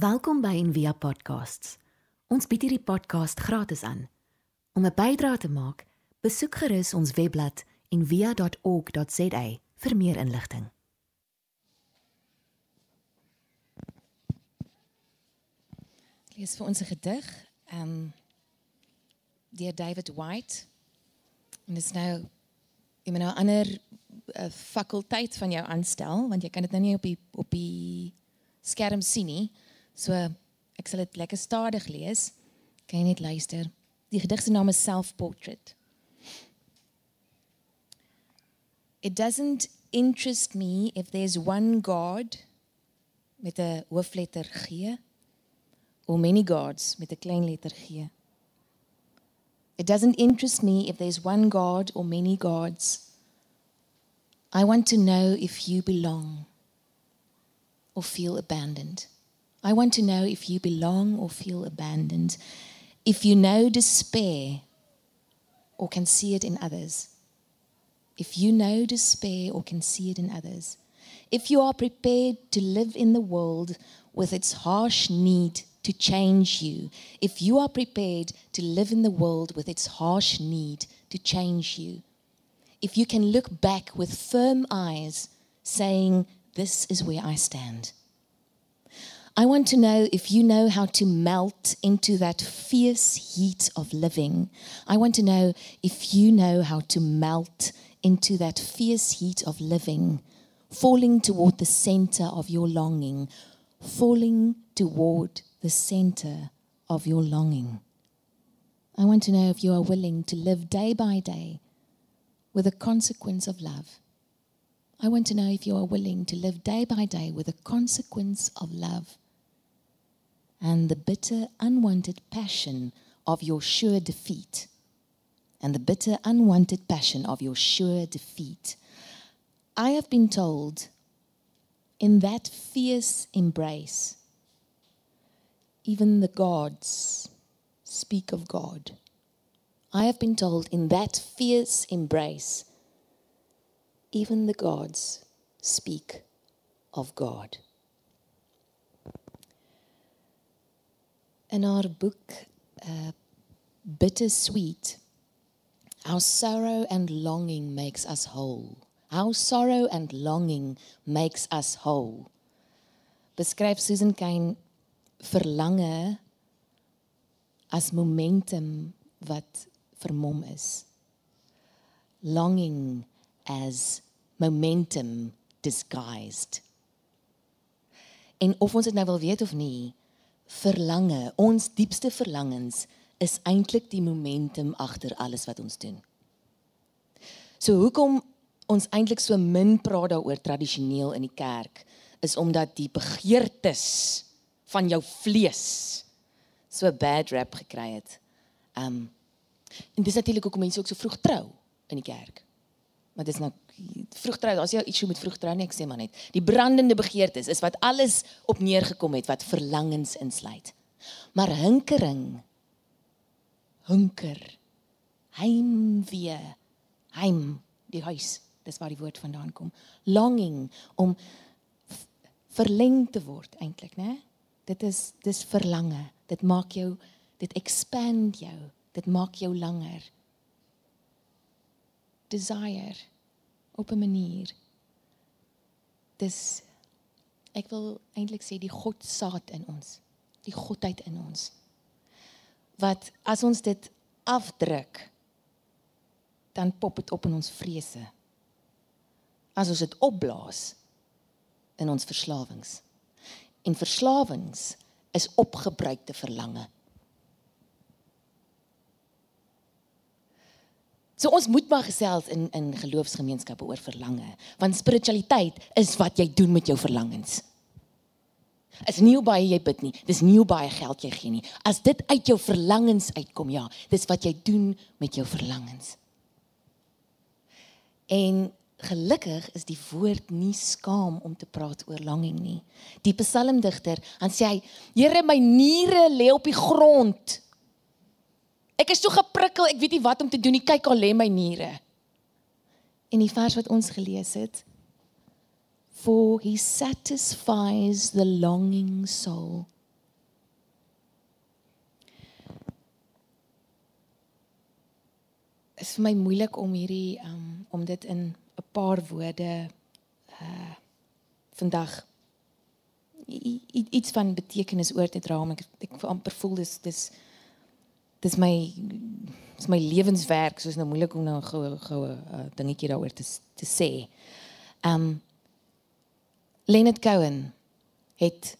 Welkom by Envia Podcasts. Ons bied hierdie podcast gratis aan. Om 'n bydrae te maak, besoek gerus ons webblad en via.org.za vir meer inligting. Ek lees vir ons 'n gedig, ehm um, deur David White. En dit is nou jy moet nou ander uh, fakulteit van jou aanstel want jy kan dit nou nie op die op die skerm sien nie. So ek sal dit lekker stadig lees. Kan jy net luister? Die gedig se naam is Self Portrait. It doesn't interest me if there's one God met 'n hoofletter G or many gods met 'n klein letter G. It doesn't interest me if there's one God or many gods. I want to know if you belong or feel abandoned. I want to know if you belong or feel abandoned. If you know despair or can see it in others if you know despair or can see it in others, if you are prepared to live in the world with its harsh need to change you, if you are prepared to live in the world with its harsh need to change you, if you can look back with firm eyes saying, This is where I stand. I want to know if you know how to melt into that fierce heat of living. I want to know if you know how to melt into that fierce heat of living, falling toward the center of your longing, falling toward the center of your longing. I want to know if you are willing to live day by day with a consequence of love. I want to know if you are willing to live day by day with a consequence of love and the bitter, unwanted passion of your sure defeat and the bitter, unwanted passion of your sure defeat. I have been told in that fierce embrace, even the gods speak of God. I have been told in that fierce embrace, even the gods speak of God. In our book, uh, Bittersweet, Our sorrow and longing makes us whole. Our sorrow and longing makes us whole. Beskryf Susan Cain verlange as momentum wat vermom is. Longing as momentum disguised. En of ons dit nou wil weet of nie, verlange, ons diepste verlangens is eintlik die momentum agter alles wat ons doen. So hoekom ons eintlik so min praat daaroor tradisioneel in die kerk is omdat die begeertes van jou vlees so bad rap gekry het. Um en dis natuurlik hoekom mense ook so vroeg trou in die kerk. Maar dis nou vroeg trou, as jy iets met vroeg trou nie, ek sê maar net. Die brandende begeertes is wat alles op neergekom het wat verlangens insluit. Maar hinkering hunker. Heimwee. Heim, die huis. Dis waar die woord vandaan kom. Longing om verleng te word eintlik, né? Dit is dis verlange. Dit maak jou dit expand jou. Dit maak jou langer. Desire op 'n manier. Dis ek wil eintlik sê die God saad in ons. Die godheid in ons wat as ons dit afdruk dan pop dit op in ons vrese. As ons dit opblaas in ons verslawings. En verslawings is opgebruikte verlange. So ons moet maar gesels in in geloofsgemeenskappe oor verlange, want spiritualiteit is wat jy doen met jou verlangens is nie hoe baie jy bid nie. Dis nie hoe baie geld jy gee nie. As dit uit jou verlangens uitkom, ja, dis wat jy doen met jou verlangens. En gelukkig is die woord nie skaam om te praat oor longing nie. Die psalmdigter, dan sê hy: "Here, my niere lê op die grond. Ek is so geprikkel, ek weet nie wat om te doen nie. Kyk al lê my niere. En die vers wat ons gelees het, for he satisfies the longing soul. Is vir my moeilik om hierdie um om dit in 'n paar woorde uh vandag iets van betekenis oor te dra, maar ek, ek amper voel dis dis dis my dis my lewenswerk soos nou moeilik om nou 'n goue goue uh, dingetjie daaroor te te sê. Um Leonard Cohen het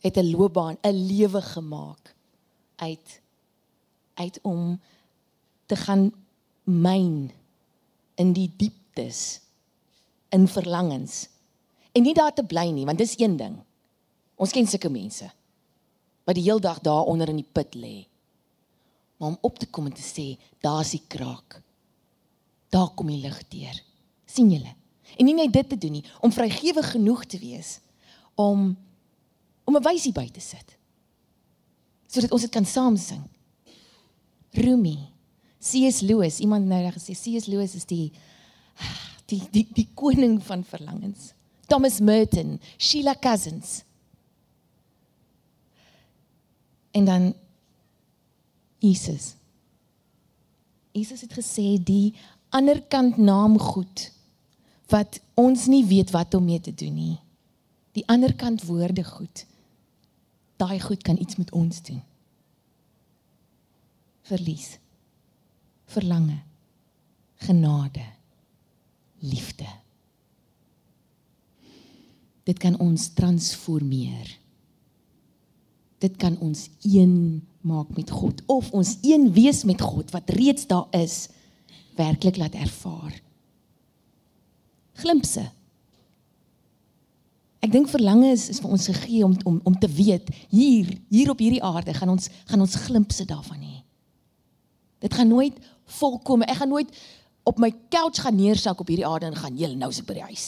het 'n loopbaan, 'n lewe gemaak uit uit om te gaan myn in die dieptes in verlangens. En nie daar te bly nie want dis een ding. Ons ken sulke mense wat die heel dag daar onder in die put lê maar om op te kom en te sê daar's die kraak daar kom die lig deur sien julle en nie net dit te doen nie om vrygewig genoeg te wees om om 'n wysie by te sit sodat ons dit kan saam sing Rumi C.S. Lewis, iemand nou gesê C.S. Lewis is die die die die koning van verlangens. Thomas Merton, Sheila Cousins. En dan Jesus. Jesus het gesê die ander kant naamgoed wat ons nie weet wat om mee te doen nie. Die ander kant woorde goed. Daai goed kan iets met ons doen. Verlies verlange, genade, liefde. Dit kan ons transformeer. Dit kan ons een maak met God of ons een wees met God wat reeds daar is, werklik laat ervaar. Glimpse. Ek dink verlange is, is vir ons gegee om om om te weet hier hier op hierdie aarde gaan ons gaan ons glimpse daarvan hê. Dit gaan nooit volkome. Ek gaan nooit op my couch gaan neersak op hierdie aarde en gaan heel nou se by die huis.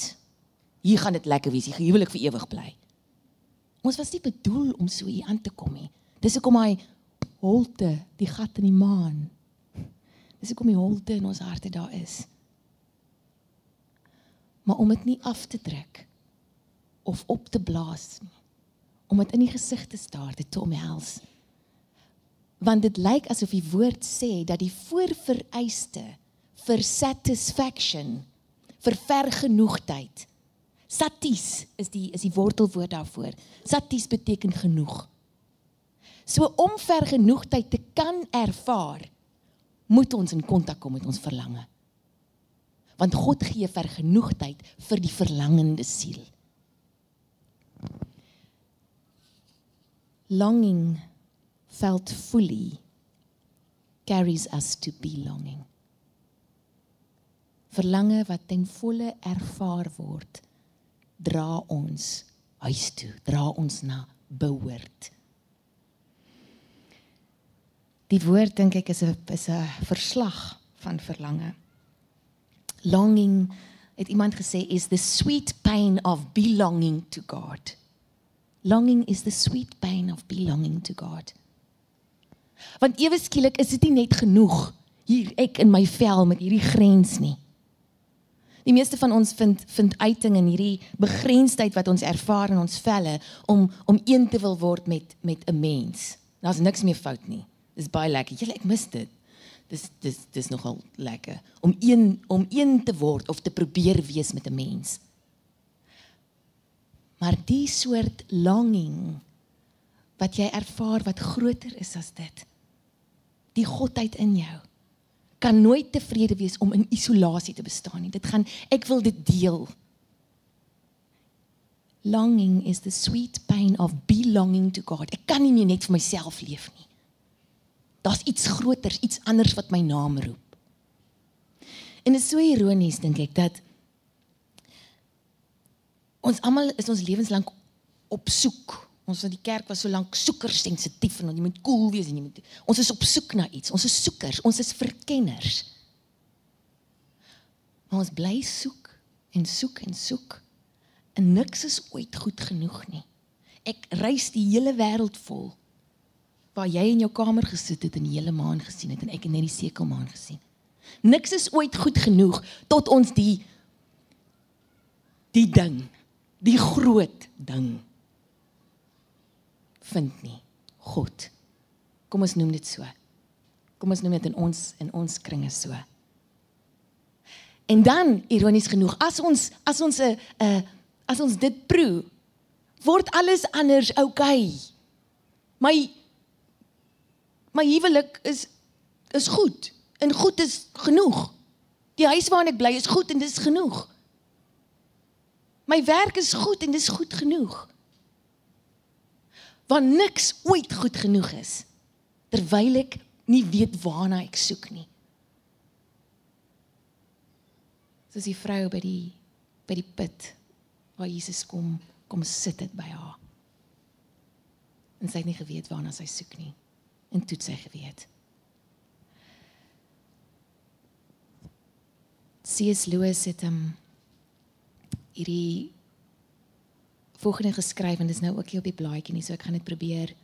Hier gaan dit lekker wees. Die huwelik vir ewig bly. Ons was nie bedoel om so hier aan te kom nie. Dis hoekom hy holte, die gat in die maan. Dis hoekom die holte in ons harte daar is. Maar om dit nie af te druk of op te blaas nie. Om dit in die gesig te staar, dit te omhels want dit lyk asof die woord sê dat die voorvereiste vir satisfaction vir vergenoegdheid satis is die is die wortelwoord daarvoor satis beteken genoeg so om vergenoegdheid te kan ervaar moet ons in kontak kom met ons verlange want God gee vergenoegdheid vir die verlangende siel longing felt fully carries us to belonging. Verlange wat ten volle ervaar word, dra ons huis toe, dra ons na behoort. Die woord dink ek is 'n is 'n verslag van verlange. Longing het iemand gesê is the sweet pain of belonging to God. Longing is the sweet pain of belonging to God. Want ewe skielik is dit nie net genoeg hier ek in my vel met hierdie grens nie. Die meeste van ons vind vind uiting in hierdie begrensdheid wat ons ervaar in ons velle om om een te wil word met met 'n mens. Daar's niks meer fout nie. Dis baie lekker. Julle ek mis dit. Dis dis dis nogal lekker om een om een te word of te probeer wees met 'n mens. Maar die soort longing wat jy ervaar wat groter is as dit. Die godheid in jou kan nooit tevrede wees om in isolasie te bestaan nie. Dit gaan ek wil dit deel. Longing is the sweet pain of belonging to God. Ek kan nie meer net vir myself leef nie. Daar's iets groters, iets anders wat my naam roep. En dit is so ironies dink ek dat ons almal is ons lewenslank op soek Ons in die kerk was so lank soekers sensitief en jy moet cool wees en jy moet ons is op soek na iets. Ons is soekers, ons is verkenners. Maar ons bly soek en soek en soek en niks is ooit goed genoeg nie. Ek reis die hele wêreld vol waar jy in jou kamer gesit het en die hele maan gesien het en ek het net die sekelmaan gesien. Niks is ooit goed genoeg tot ons die die ding, die groot ding vind nie. God. Kom ons noem dit so. Kom ons noem dit in ons in ons kringe so. En dan ironies genoeg, as ons as ons 'n uh, 'n uh, as ons dit proe, word alles anders oukei. Okay. My my huwelik is is goed en goed is genoeg. Die huis waarin ek bly is goed en dis genoeg. My werk is goed en dis goed genoeg. Want niks ooit goed genoeg is terwyl ek nie weet waarna ek soek nie. Soos die vrou by die by die put waar Jesus kom kom sit dit by haar. En sy het nie geweet waarna sy soek nie. En toe sy geweet. C.S. Lewis het hom um, hierdie volgende geskryf en dis nou ook hier op die blaadjie nie, so ek gaan dit probeer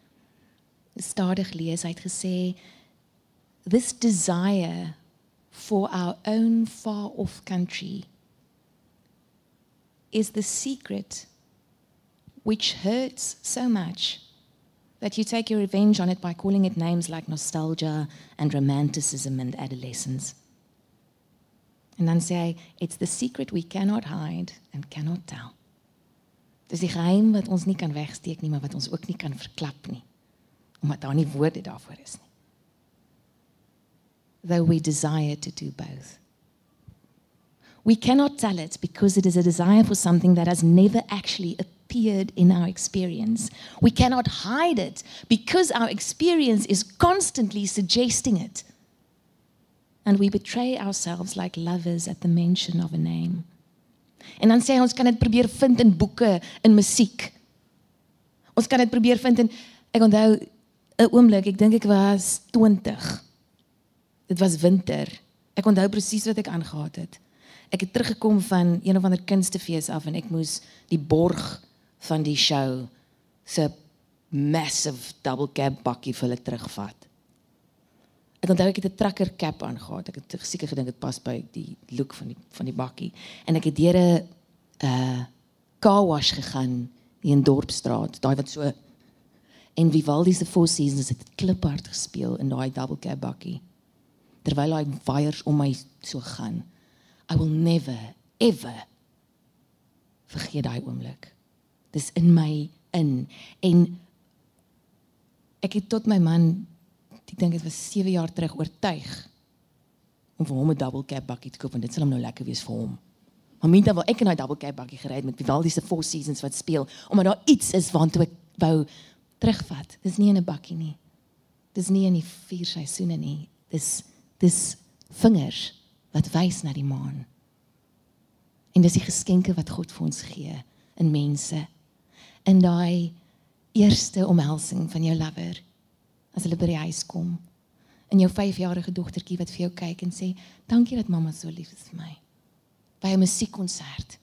stadig lees. Hy het gesê this desire for our own far off country is the secret which hurts so much that you take your revenge on it by calling it names like nostalgia and romanticism and adolescence. En dan sê hy, it's the secret we cannot hide and cannot tell. Dis die geheim wat ons nie kan wegsteek nie, maar wat ons ook nie kan verklap nie. Omdat daar nie woorde daarvoor is nie. Though we desire to do both. We cannot tell it because it is a desire for something that has never actually appeared in our experience. We cannot hide it because our experience is constantly suggesting it and we betray ourselves like lovers at the mention of a name. En dan sê ons kan dit probeer vind in boeke, in musiek. Ons kan dit probeer vind in ek onthou 'n oomblik, ek dink ek was 20. Dit was winter. Ek onthou presies wat ek aangegaan het. Ek het teruggekom van een of ander kunstefees af en ek moes die borg van die show se massive double cab bakkie vir hulle terugvat. Ek onthou ek het 'n trucker cap aangetree. Ek het seker gedink dit pas by die look van die van die bakkie en ek het deur 'n uh car wash gegaan in Dorpstraat, daai wat so en Vivaldi se Four Seasons het kliphard gespeel in daai double cab bakkie. Terwyl hy wires om my so gaan. I will never ever vergeet daai oomblik. Dis in my in en ek het tot my man ek dink dit was 7 jaar terug oortuig om vir hom 'n double cab bakkie te koop en dit sal hom nou lekker wees vir hom. Maar minta wil ek in daai double cab bakkie gery het met Vivaldi se Four Seasons wat speel omdat daar iets is waartoe ek wou terugvat. Dis nie in 'n bakkie nie. Dis nie in die vier seisoene nie. Dis dis vingers wat wys na die maan. En dis die geskenke wat God vir ons gee in mense. In daai eerste omhelsing van jou lover as hulle by die huis kom. En jou 5-jarige dogtertjie wat vir jou kyk en sê, "Dankie dat mamma so lief is vir my." By 'n musiekkonsert.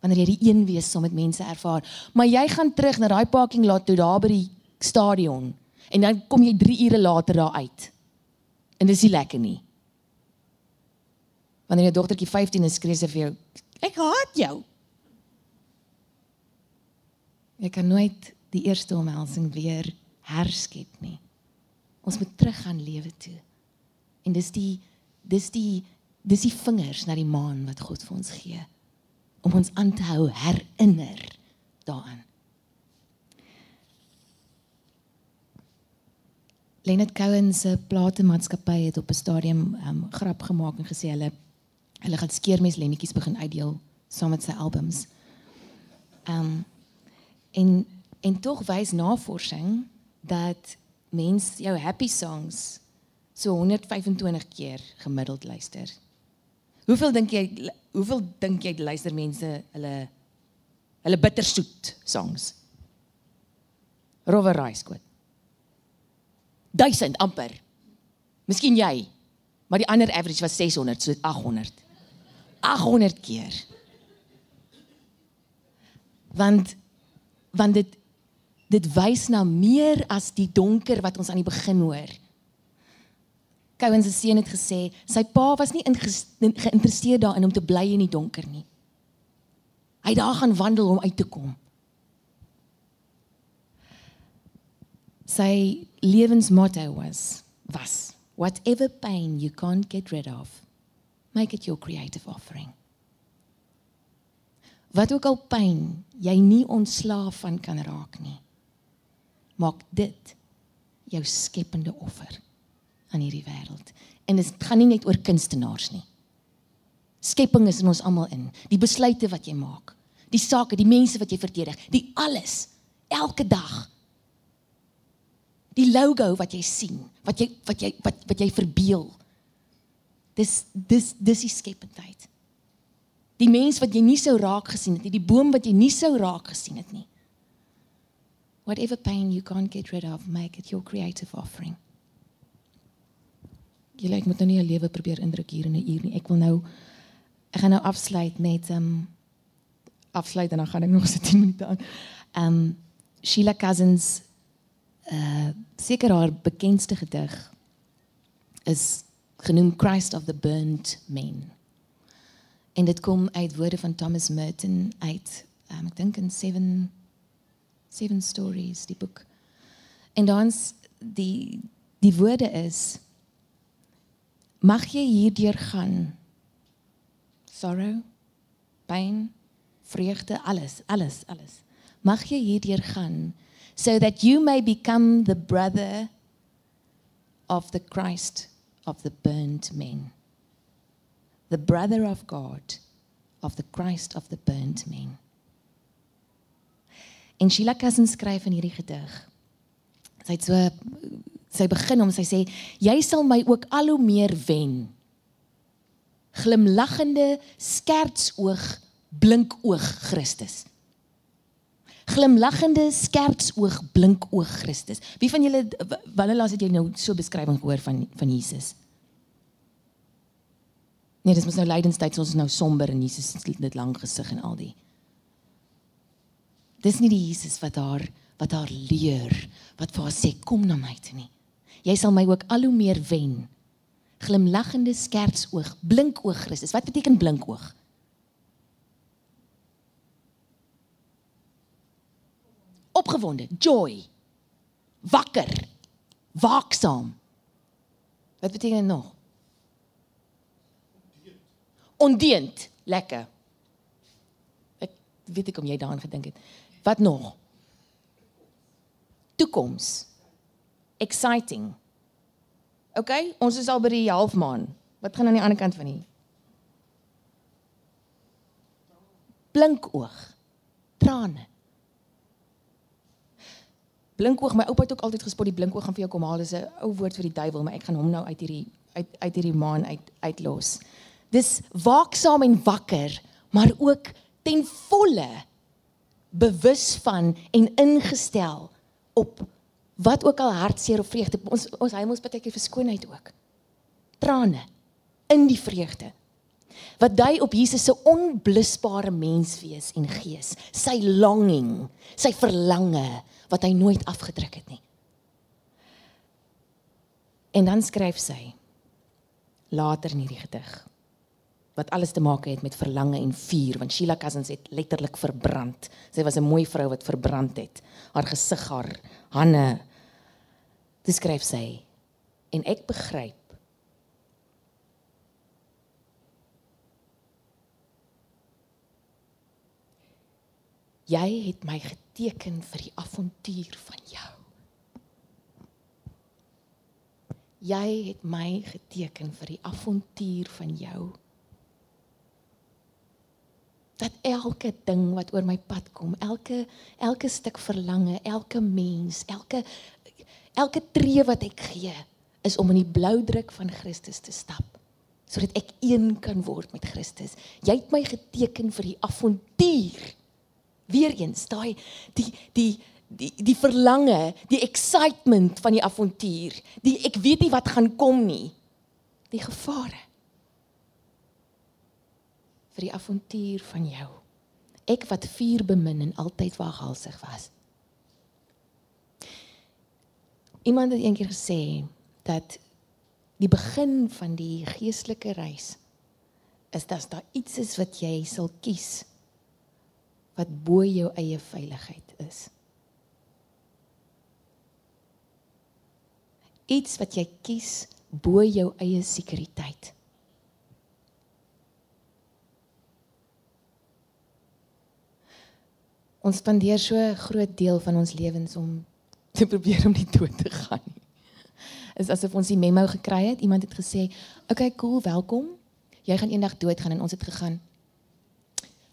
Wanneer jy die een wees saam met mense ervaar, maar jy gaan terug na daai parking lot toe daar by die stadion en dan kom jy 3 ure later daar uit. En dis nie lekker nie. Wanneer jou dogtertjie 15 is, skree sy vir jou, "Ek haat jou." Jy kan nooit die eerste omhelsing weer herskep nie. Ons moet teruggaan lewe toe. En dis die dis die dis die vingers na die maan wat God vir ons gee om ons aan te hou herinner daaraan. Leonard Cohen se platemaatskappy het op 'n stadium um, grap gemaak en gesê hulle hulle gaan skeermes lemmetjies begin uitdeel saam met sy albums. Ehm um, en en tog wys navorsing dat mens jou happy songs so 125 keer gemiddeld luister. Hoeveel dink jy hoeveel dink jy luister mense hulle hulle bittersoet songs? Rover Rice quote. Duisend amper. Miskien jy. Maar die ander average was 600, so 800. 800 keer. Want want dit dit wys na meer as die donker wat ons aan die begin hoor. Cowan se seun het gesê sy pa was nie geïnteresseerd daarin om te bly in die donker nie. Hy het daar gaan wandel om uit te kom. Sy lewensmotto was was Whatever pain you can't get rid of, make it your creative offering. Wat ook al pyn jy nie ontslaaf van kan raak nie. Maak dit jou skepende offer aan hierdie wêreld. En dit gaan nie net oor kunstenaars nie. Skepping is in ons almal in. Die besluite wat jy maak, die sake, die mense wat jy verdedig, die alles elke dag. Die logo wat jy sien, wat jy wat jy wat wat jy verbeel. Dis dis dis die skependheid. Die mens wat jy nie sou raak gesien het nie, die boom wat jy nie sou raak gesien het nie. Whatever pain you can't get rid of, make it your creative offering. Jy lyk moet nou nie 'n lewe probeer indruk hier in 'n uur nie. Ek wil nou ek gaan nou afsluit met ehm um, afsluit en dan gaan ek nog so 10 minute aan. Ehm um, Sheila Cousins uh seker haar bekendste gedig is genoem Christ of the Burnt Men. En dit kom uit woorde van Thomas Merton uit um, ek dink in 7 7 stories die boek. En dan's die die woorde is mag jy hierdeur gaan? Sorrow pain vreugde alles alles alles. Mag jy hierdeur gaan so that you may become the brother of the Christ of the burnt men the brother of God of the Christ of the burnt men En Sheila Cousins skryf in hierdie gedig. Sy het so sy begin om sy sê jy sal my ook al hoe meer wen. Glimlaggende skertsoog blinkoog Christus glimlaggende skertsoog blinkoog Christus. Wie van julle wanneer laas het jy nou so beskrywing gehoor van van Jesus? Nee, dis mos nou lydenstyd, ons is nou somber en Jesus het dit lang gesig en al die. Dis nie die Jesus wat haar wat haar leer, wat vir haar sê kom na my toe nie. Jy sal my ook al hoe meer wen. Glimlaggende skertsoog, blinkoog Christus. Wat beteken blinkoog? opgewonde, joy. Wakker. Waaksaam. Wat beteken dit nog? Ondeend, lekker. Ek weet ek om jy daaraan gedink het. Wat nog? Toekoms. Exciting. OK, ons is al by die halfmaan. Wat gaan aan die ander kant van hier? Blinkoog. Trane blinkoog my oupa het ook altyd gespot die blinkoog gaan vir jou kom haal dis 'n ou woord vir die duiwel maar ek gaan hom nou uit hierdie uit uit hierdie maan uit uitlos dis waaksaam en wakker maar ook ten volle bewus van en ingestel op wat ook al hartseer of vreugde. Ons ons hy moet baie keer verskoonheid ook. Trane in die vreugde. Wat dui op Jesus se onblusbare menswees en gees sy longing sy verlange wat hy nooit afgedruk het nie. En dan skryf sy later in hierdie gedig wat alles te maak het met verlange en vuur want Sheila Cousins het letterlik verbrand. Sy was 'n mooi vrou wat verbrand het. Haar gesig, haar hande. Dis skryf sy en ek begryp Jy het my teken vir die avontuur van jou. Jy het my geteken vir die avontuur van jou. Dat elke ding wat oor my pad kom, elke elke stuk verlange, elke mens, elke elke tree wat ek gee, is om in die blou druk van Christus te stap sodat ek een kan word met Christus. Jy het my geteken vir die avontuur Weereens daai die die die die verlange, die excitement van die avontuur. Die ek weet nie wat gaan kom nie. Die gevare. Vir die avontuur van jou. Ek wat vuur bemin en altyd waaghalsig was. Iemand het eendag gesê dat die begin van die geestelike reis is dat daar iets is wat jy sal kies wat bo jou eie veiligheid is. Iets wat jy kies bo jou eie sekuriteit. Ons spandeer so 'n groot deel van ons lewens om te probeer om nie dood te gaan. Is asof ons die memo gekry het. Iemand het gesê, "Oké, okay, cool, welkom. Jy gaan eendag doodgaan." En ons het gegaan.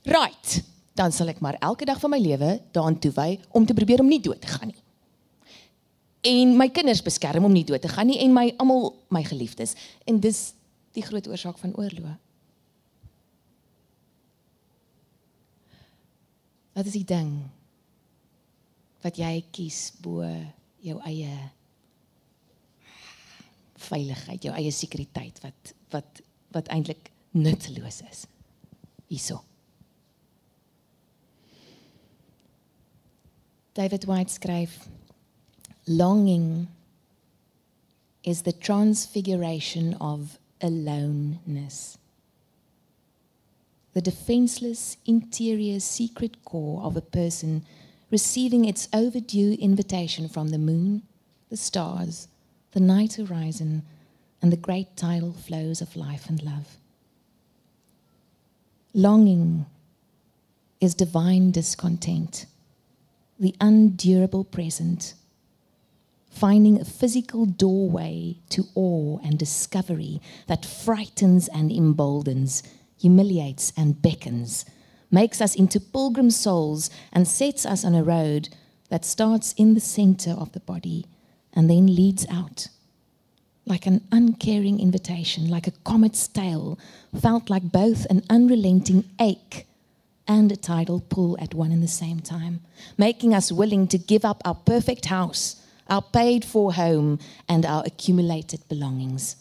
Right. Dan sal ek maar elke dag van my lewe daaraan toewy om te probeer om nie dood te gaan nie. En my kinders beskerm om nie dood te gaan nie en my almal my geliefdes. En dis die groot oorsaak van oorlog. Wat is die ding wat jy kies bo jou eie veiligheid, jou eie sekuriteit wat wat wat eintlik nutteloos is. Hierso. David White skryf longing is the transfiguration of aloneness. The defenseless interior secret core of a person receiving its overdue invitation from the moon, the stars, the night horizon, and the great tidal flows of life and love. Longing is divine discontent, the undurable present, finding a physical doorway to awe and discovery that frightens and emboldens, humiliates and beckons, makes us into pilgrim souls, and sets us on a road that starts in the center of the body and then leads out. Like an uncaring invitation, like a comet's tail, felt like both an unrelenting ache and a tidal pull at one and the same time, making us willing to give up our perfect house, our paid for home, and our accumulated belongings.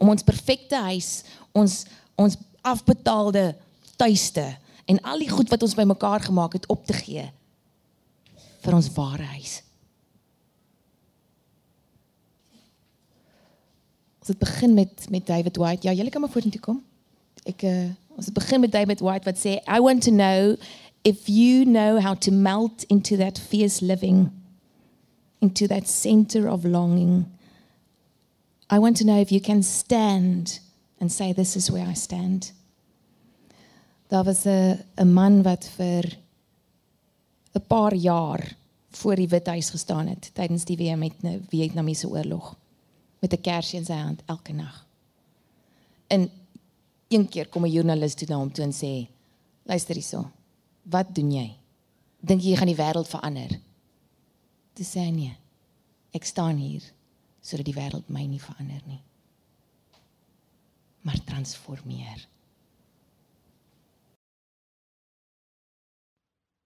Om ons perfekte huis, ons ons afbetaalde tuiste en al die goed wat ons bymekaar gemaak het op te gee vir ons ware huis. Ons het begin met met David White. Ja, julle kan maar vorentoe kom. Ek uh, ons het begin met David White wat sê I want to know if you know how to melt into that fierce living into that center of longing. I want to know if you can stand and say this is where I stand. Daar was 'n 'n man wat vir 'n paar jaar voor die Withuis gestaan het tydens die Vietnamese oorlog met 'n kersie in sy hand elke nag. En een keer kom 'n joernalis toe na hom toe en sê: "Luister hierso. Wat doen jy? Dink jy jy gaan die wêreld verander?" Toe sê hy: "Nee. Ek staan hier sodat die wêreld my nie verander nie, maar transformeer."